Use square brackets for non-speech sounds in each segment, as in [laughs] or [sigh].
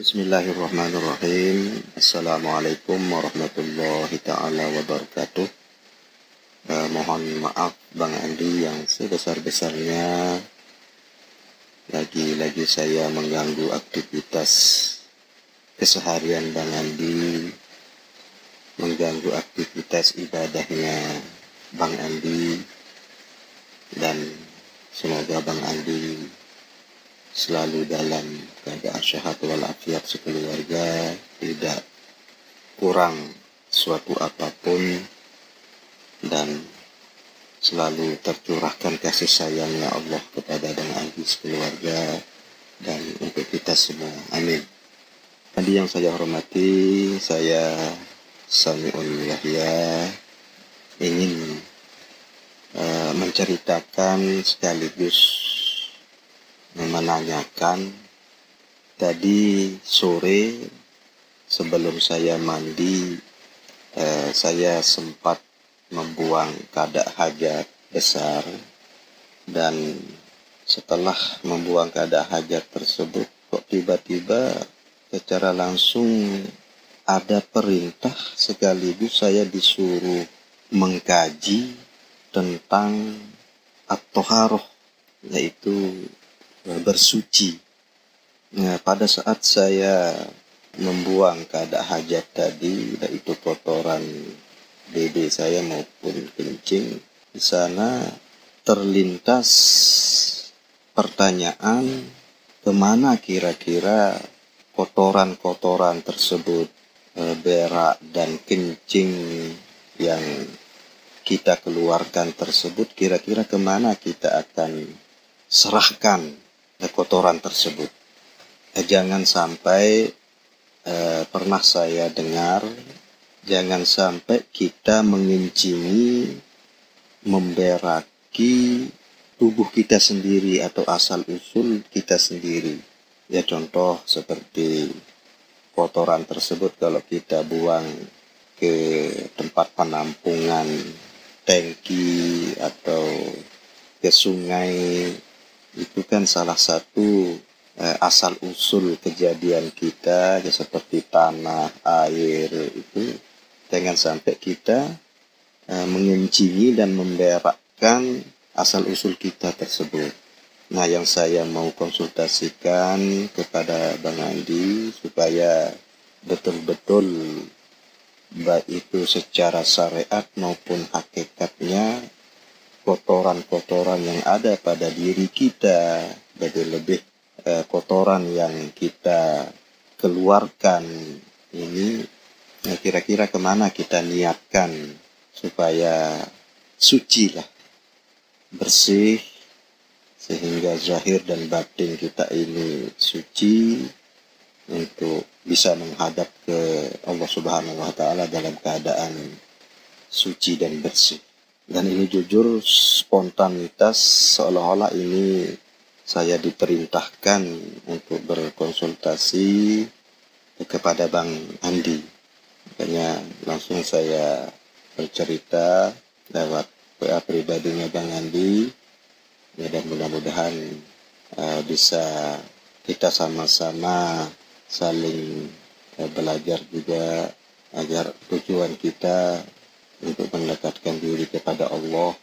Bismillahirrahmanirrahim. Assalamualaikum warahmatullahi taala wabarakatuh. Eh, mohon maaf Bang Andi yang sebesar-besarnya lagi-lagi saya mengganggu aktivitas keseharian Bang Andi, mengganggu aktivitas ibadahnya Bang Andi, dan semoga Bang Andi selalu dalam keadaan sehat walafiat sekeluarga, tidak kurang suatu apa pun, dan selalu tercurahkan kasih sayangnya Allah kepada dan Andi sekeluarga dan untuk kita semua. Amin. Tadi yang saya hormati, saya Samiul Yahya ingin uh, menceritakan sekaligus menanyakan tadi sore sebelum saya mandi uh, saya sempat membuang kadak hajat besar dan setelah membuang kadak hajat tersebut kok tiba-tiba secara langsung ada perintah sekaligus saya disuruh mengkaji tentang at-toharoh yaitu bersuci. Nah, pada saat saya membuang keadaan hajat tadi, yaitu kotoran dede saya maupun kencing, di sana terlintas pertanyaan ke mana kira-kira kotoran-kotoran tersebut e, berak dan kencing yang kita keluarkan tersebut kira-kira ke mana kita akan serahkan kotoran tersebut. E, jangan sampai e, pernah saya dengar jangan sampai kita mengincingi memberaki tubuh kita sendiri atau asal usul kita sendiri. Ya contoh seperti kotoran tersebut kalau kita buang ke tempat penampungan tangki atau ke sungai itu kan salah satu eh, asal usul kejadian kita ya seperti tanah air itu. Jangan sampai kita eh, mengencingi dan memberakkan asal usul kita tersebut. Nah, yang saya mau konsultasikan kepada Bang Andi supaya betul-betul baik itu secara syariat maupun hakikatnya kotoran-kotoran yang ada pada diri kita, lebih-lebih eh, kotoran yang kita keluarkan ini kira kira-kira ke mana kita niatkan supaya suci lah, bersih, sehingga zahir dan batin kita ini suci untuk bisa menghadap ke Allah Subhanahu wa taala dalam keadaan suci dan bersih. Dan ini jujur spontanitas seolah-olah ini saya diperintahkan untuk berkonsultasi kepada Bang Andi. Makanya langsung saya bercerita lewat WA pribadinya Bang Andi ya dan mudah-mudahan uh, bisa kita sama-sama saling uh, belajar juga agar tujuan kita untuk mendekatkan diri kepada Allah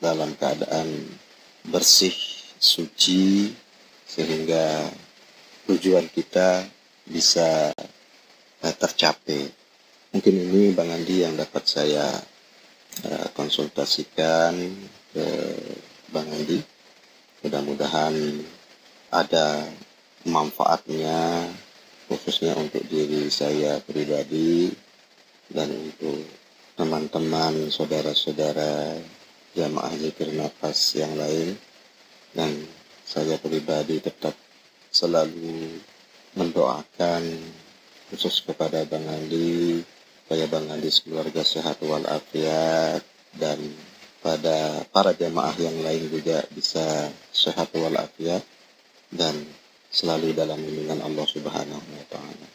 dalam keadaan bersih, suci, sehingga tujuan kita bisa uh, tercapai. Mungkin ini Bang Andi yang dapat saya uh, konsultasikan ke Bang Andi. Mudah-mudahan ada manfaatnya khususnya untuk diri saya pribadi dan untuk teman-teman saudara-saudara jamaah zikir nafas yang lain dan saya pribadi tetap selalu mendoakan khusus kepada Bang Andi supaya Bang Andi keluarga sehat walafiat dan pada para jemaah yang lain juga bisa sehat walafiat dan selalu dalam lindungan Allah Subhanahu wa taala.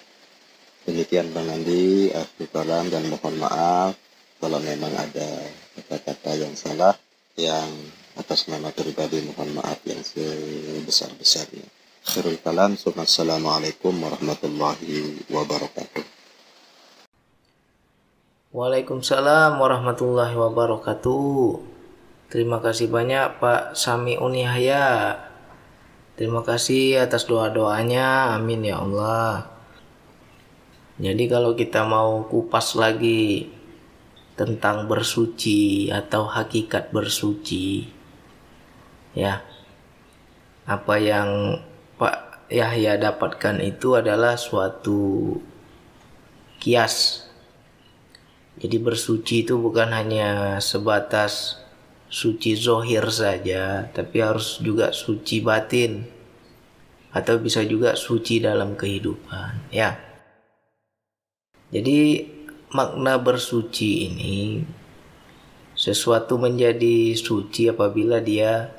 Demikian Bang Andi, aku kalam dan mohon maaf kalau memang ada kata-kata yang salah yang atas nama pribadi mohon maaf yang sebesar-besarnya. Khairul kalam. Assalamualaikum warahmatullahi wabarakatuh. Waalaikumsalam warahmatullahi wabarakatuh. Terima kasih banyak Pak Sami Unihaya. Terima kasih atas doa-doanya. Amin ya Allah. Jadi kalau kita mau kupas lagi tentang bersuci atau hakikat bersuci. Ya. Apa yang Pak Yahya dapatkan itu adalah suatu kias. Jadi bersuci itu bukan hanya sebatas suci zohir saja, tapi harus juga suci batin. Atau bisa juga suci dalam kehidupan, ya. Jadi makna bersuci ini sesuatu menjadi suci apabila dia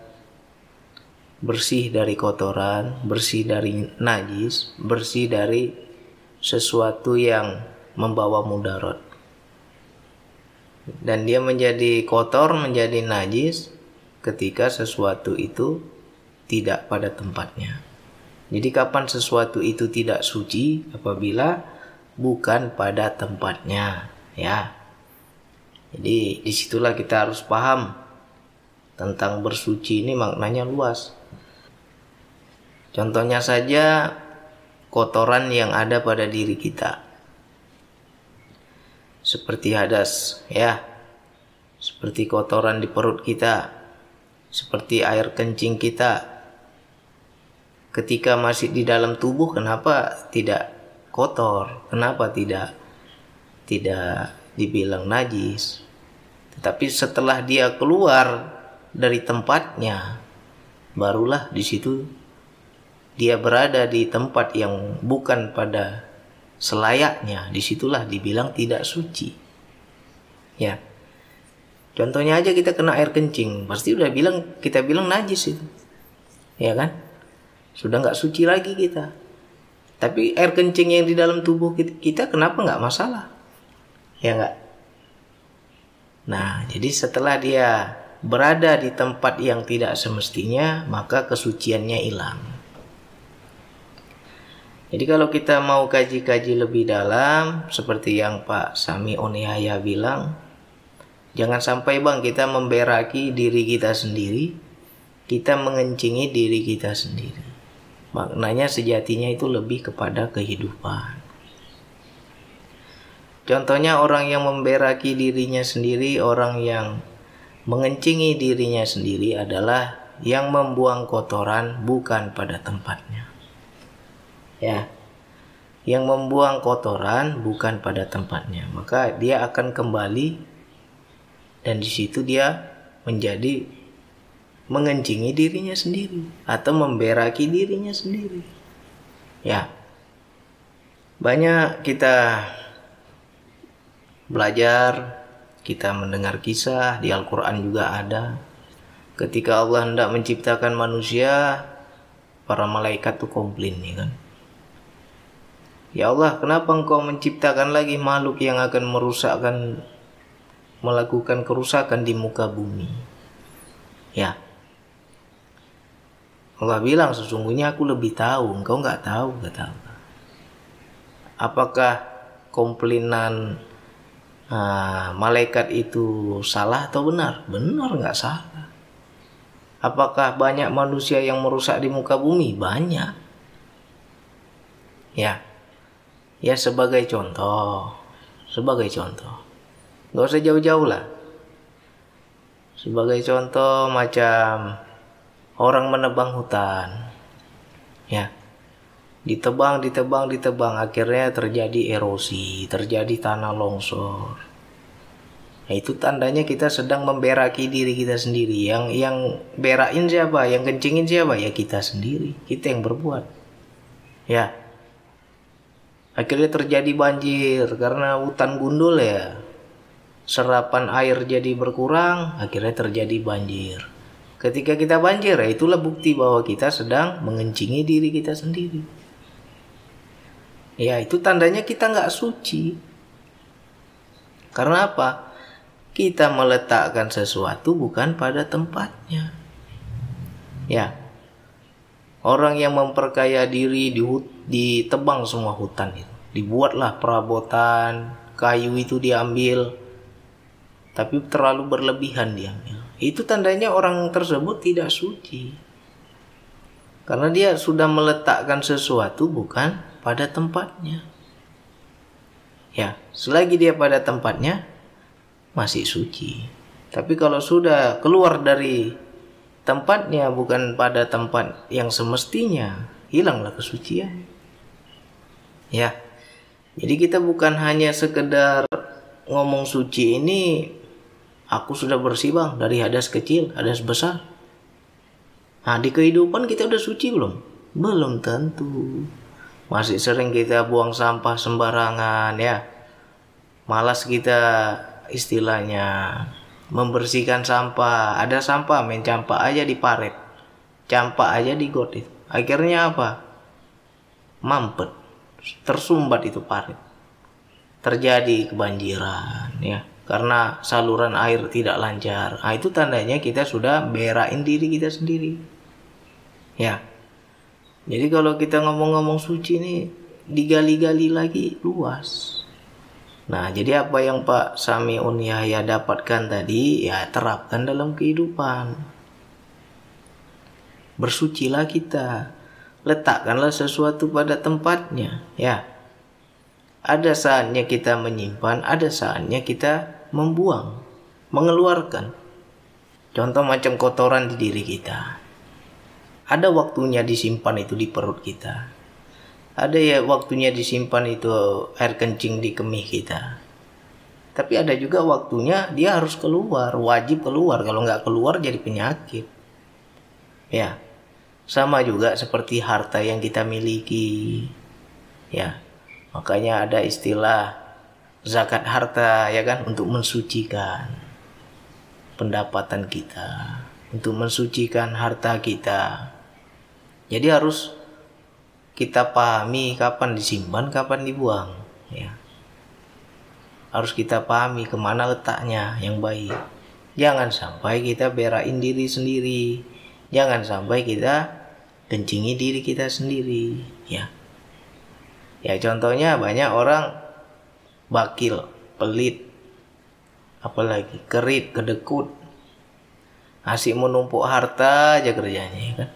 bersih dari kotoran, bersih dari najis, bersih dari sesuatu yang membawa mudarat dan dia menjadi kotor, menjadi najis ketika sesuatu itu tidak pada tempatnya. Jadi kapan sesuatu itu tidak suci apabila bukan pada tempatnya, ya. Jadi di situlah kita harus paham tentang bersuci ini maknanya luas. Contohnya saja kotoran yang ada pada diri kita seperti hadas ya seperti kotoran di perut kita seperti air kencing kita ketika masih di dalam tubuh kenapa tidak kotor. Kenapa tidak tidak dibilang najis? Tetapi setelah dia keluar dari tempatnya barulah di situ dia berada di tempat yang bukan pada selayaknya. Di situlah dibilang tidak suci. Ya. Contohnya aja kita kena air kencing. Pasti udah bilang kita bilang najis itu. Ya kan? Sudah nggak suci lagi kita tapi air kencing yang di dalam tubuh kita, kenapa nggak masalah? Ya nggak? Nah jadi setelah dia berada di tempat yang tidak semestinya maka kesuciannya hilang. Jadi kalau kita mau kaji-kaji lebih dalam seperti yang Pak Sami Oniaya bilang, jangan sampai Bang kita memberaki diri kita sendiri, kita mengencingi diri kita sendiri. Maknanya sejatinya itu lebih kepada kehidupan. Contohnya orang yang memberaki dirinya sendiri, orang yang mengencingi dirinya sendiri adalah yang membuang kotoran bukan pada tempatnya. Ya. Yang membuang kotoran bukan pada tempatnya. Maka dia akan kembali dan di situ dia menjadi mengencingi dirinya sendiri atau memberaki dirinya sendiri ya banyak kita belajar kita mendengar kisah di Al-Quran juga ada ketika Allah hendak menciptakan manusia para malaikat tuh komplain nih kan Ya Allah, kenapa engkau menciptakan lagi makhluk yang akan merusakkan melakukan kerusakan di muka bumi? Ya. Allah bilang sesungguhnya aku lebih tahu, engkau nggak tahu, kata Allah. Apakah komplainan uh, malaikat itu salah atau benar? Benar nggak salah. Apakah banyak manusia yang merusak di muka bumi? Banyak. Ya, Ya sebagai contoh, sebagai contoh. Gak usah jauh-jauh lah. Sebagai contoh macam orang menebang hutan. Ya. Ditebang, ditebang, ditebang. Akhirnya terjadi erosi, terjadi tanah longsor. Nah, itu tandanya kita sedang memberaki diri kita sendiri. Yang yang berakin siapa? Yang kencingin siapa? Ya kita sendiri. Kita yang berbuat. Ya. Akhirnya terjadi banjir karena hutan gundul ya. Serapan air jadi berkurang, akhirnya terjadi banjir. Ketika kita banjir, itulah bukti bahwa kita sedang mengencingi diri kita sendiri. Ya, itu tandanya kita nggak suci. Karena apa? Kita meletakkan sesuatu bukan pada tempatnya. Ya. Orang yang memperkaya diri di ditebang semua hutan itu. Dibuatlah perabotan, kayu itu diambil. Tapi terlalu berlebihan diambil. Itu tandanya orang tersebut tidak suci. Karena dia sudah meletakkan sesuatu bukan pada tempatnya. Ya, selagi dia pada tempatnya masih suci. Tapi kalau sudah keluar dari tempatnya bukan pada tempat yang semestinya, hilanglah kesucian. Ya. Jadi kita bukan hanya sekedar ngomong suci ini aku sudah bersih bang dari hadas kecil, hadas besar. Nah di kehidupan kita udah suci belum? Belum tentu. Masih sering kita buang sampah sembarangan ya. Malas kita istilahnya membersihkan sampah ada sampah main campak aja di paret campak aja di got itu akhirnya apa mampet tersumbat itu paret terjadi kebanjiran ya karena saluran air tidak lancar nah, itu tandanya kita sudah berain diri kita sendiri ya jadi kalau kita ngomong-ngomong suci ini digali-gali lagi luas Nah, jadi apa yang Pak Sami Yahya dapatkan tadi, ya terapkan dalam kehidupan. Bersucilah kita. Letakkanlah sesuatu pada tempatnya, ya. Ada saatnya kita menyimpan, ada saatnya kita membuang, mengeluarkan. Contoh macam kotoran di diri kita. Ada waktunya disimpan itu di perut kita. Ada ya waktunya disimpan itu air kencing di kemih kita. Tapi ada juga waktunya dia harus keluar wajib keluar. Kalau nggak keluar jadi penyakit. Ya sama juga seperti harta yang kita miliki. Ya makanya ada istilah zakat harta ya kan untuk mensucikan pendapatan kita untuk mensucikan harta kita jadi harus kita pahami kapan disimpan, kapan dibuang. Ya. Harus kita pahami ke mana letaknya yang baik. Jangan sampai kita berain diri sendiri. Jangan sampai kita kencingi diri kita sendiri. Ya. Ya contohnya banyak orang bakil, pelit, apalagi kerit, kedekut, asik menumpuk harta aja kerjanya ya kan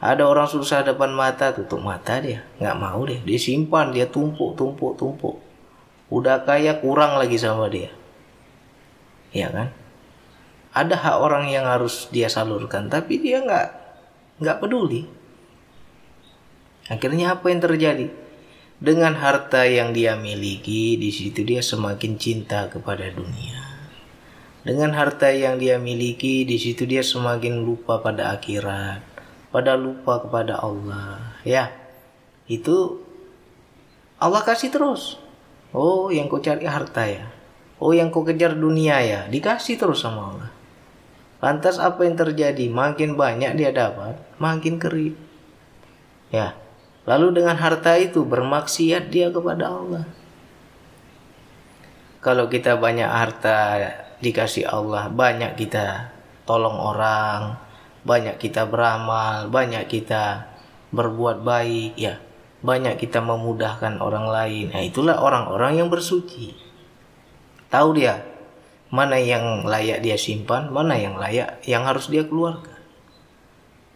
ada orang susah depan mata, tutup mata dia. Nggak mau deh. Dia simpan, dia tumpuk, tumpuk, tumpuk. Udah kaya kurang lagi sama dia. Ya kan? Ada hak orang yang harus dia salurkan, tapi dia nggak nggak peduli. Akhirnya apa yang terjadi? Dengan harta yang dia miliki, di situ dia semakin cinta kepada dunia. Dengan harta yang dia miliki, di situ dia semakin lupa pada akhirat pada lupa kepada Allah. Ya itu Allah kasih terus. Oh yang kau cari harta ya? Oh yang kau kejar dunia ya? Dikasih terus sama Allah. Lantas apa yang terjadi? Makin banyak dia dapat makin kering. Ya lalu dengan harta itu bermaksiat dia kepada Allah kalau kita banyak harta dikasih Allah banyak kita tolong orang banyak kita beramal, banyak kita berbuat baik, ya, banyak kita memudahkan orang lain. Nah, itulah orang-orang yang bersuci. Tahu dia mana yang layak dia simpan, mana yang layak yang harus dia keluarkan.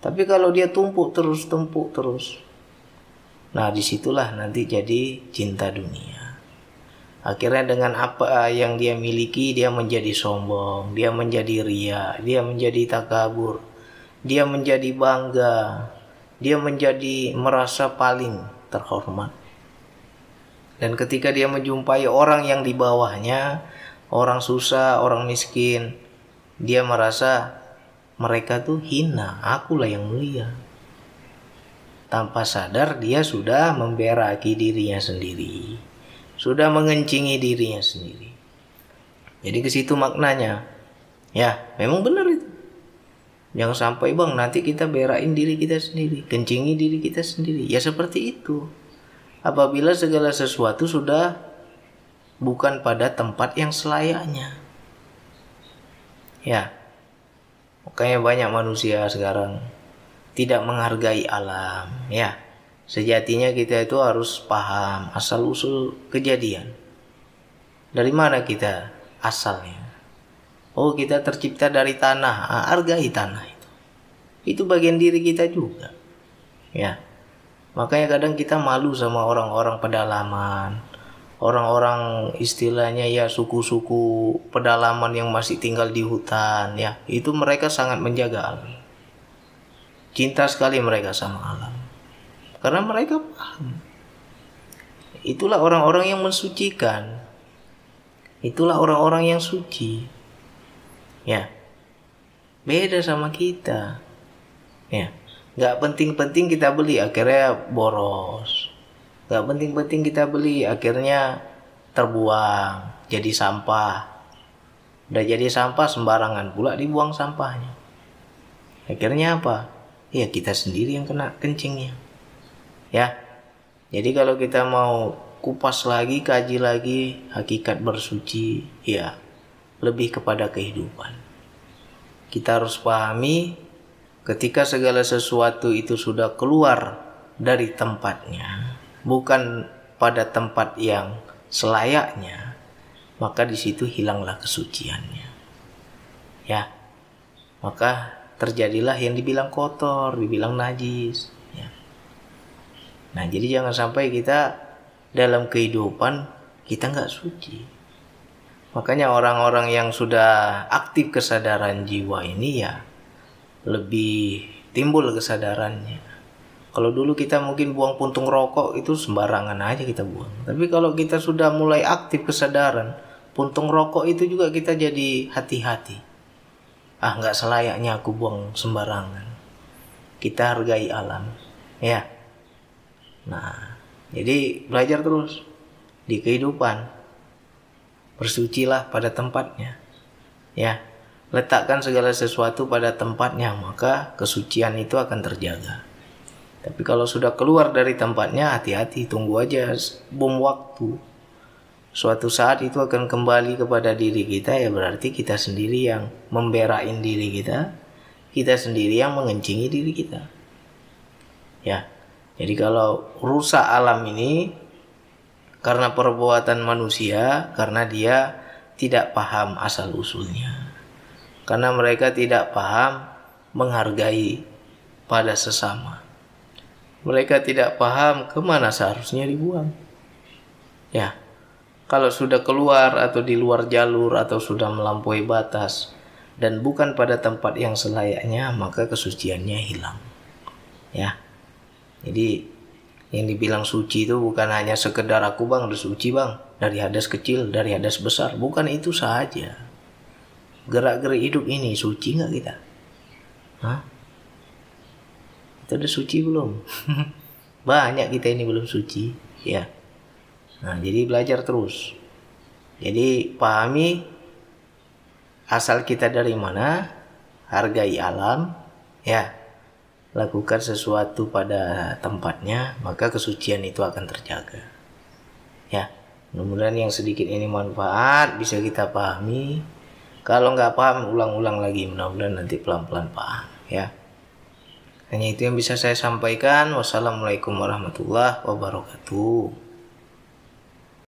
Tapi kalau dia tumpuk terus, tumpuk terus, nah di situlah nanti jadi cinta dunia. Akhirnya dengan apa yang dia miliki, dia menjadi sombong, dia menjadi ria, dia menjadi takabur dia menjadi bangga, dia menjadi merasa paling terhormat. Dan ketika dia menjumpai orang yang di bawahnya, orang susah, orang miskin, dia merasa mereka tuh hina, akulah yang mulia. Tanpa sadar dia sudah memberaki dirinya sendiri. Sudah mengencingi dirinya sendiri. Jadi ke situ maknanya. Ya, memang benar itu. Jangan sampai bang nanti kita berain diri kita sendiri, kencingi diri kita sendiri. Ya seperti itu. Apabila segala sesuatu sudah bukan pada tempat yang selayaknya. Ya. Makanya banyak manusia sekarang tidak menghargai alam ya. Sejatinya kita itu harus paham asal usul kejadian. Dari mana kita asalnya? Oh kita tercipta dari tanah. Ah, hargai tanah itu. Itu bagian diri kita juga ya. Makanya kadang kita malu sama orang-orang pedalaman. Orang-orang istilahnya ya suku-suku pedalaman yang masih tinggal di hutan ya. Itu mereka sangat menjaga alam cinta sekali mereka sama alam karena mereka paham. Itulah orang-orang yang mensucikan. Itulah orang-orang yang suci. Ya. Beda sama kita. Ya. Nggak penting-penting kita beli akhirnya boros. Nggak penting-penting kita beli akhirnya terbuang jadi sampah. Udah jadi sampah sembarangan pula dibuang sampahnya. Akhirnya apa ya kita sendiri yang kena kencingnya. Ya. Jadi kalau kita mau kupas lagi kaji lagi hakikat bersuci ya lebih kepada kehidupan. Kita harus pahami ketika segala sesuatu itu sudah keluar dari tempatnya bukan pada tempat yang selayaknya, maka di situ hilanglah kesuciannya. Ya, maka terjadilah yang dibilang kotor, dibilang najis. Ya. Nah, jadi jangan sampai kita dalam kehidupan kita nggak suci. Makanya orang-orang yang sudah aktif kesadaran jiwa ini ya lebih timbul kesadarannya kalau dulu kita mungkin buang puntung rokok itu sembarangan aja kita buang. Tapi kalau kita sudah mulai aktif kesadaran, puntung rokok itu juga kita jadi hati-hati. Ah nggak selayaknya aku buang sembarangan. Kita hargai alam, ya. Nah, jadi belajar terus di kehidupan. Bersucilah pada tempatnya, ya. Letakkan segala sesuatu pada tempatnya, maka kesucian itu akan terjaga. Tapi kalau sudah keluar dari tempatnya, hati-hati, tunggu aja bom waktu. Suatu saat itu akan kembali kepada diri kita, ya berarti kita sendiri yang memberain diri kita, kita sendiri yang mengencingi diri kita. Ya, jadi kalau rusak alam ini karena perbuatan manusia, karena dia tidak paham asal usulnya, karena mereka tidak paham menghargai pada sesama mereka tidak paham ke mana seharusnya dibuang. Ya, kalau sudah keluar atau di luar jalur atau sudah melampaui batas dan bukan pada tempat yang selayaknya, maka kesuciannya hilang. Ya, jadi yang dibilang suci itu bukan hanya sekedar aku bang udah suci bang dari hadas kecil dari hadas besar. Bukan itu saja. Gerak-gerik hidup ini suci nggak kita? Hah? kita udah suci belum? [laughs] Banyak kita ini belum suci ya nah jadi belajar terus. Jadi pahami asal kita dari mana hargai alam ya. Lakukan sesuatu pada tempatnya maka kesucian itu akan terjaga. Ya mudah-mudahan yang sedikit ini manfaat bisa kita pahami. Kalau nggak paham ulang-ulang lagi. Mudah-mudahan nanti pelan-pelan paham ya. Hanya itu yang bisa saya sampaikan. Wassalamualaikum warahmatullahi wabarakatuh.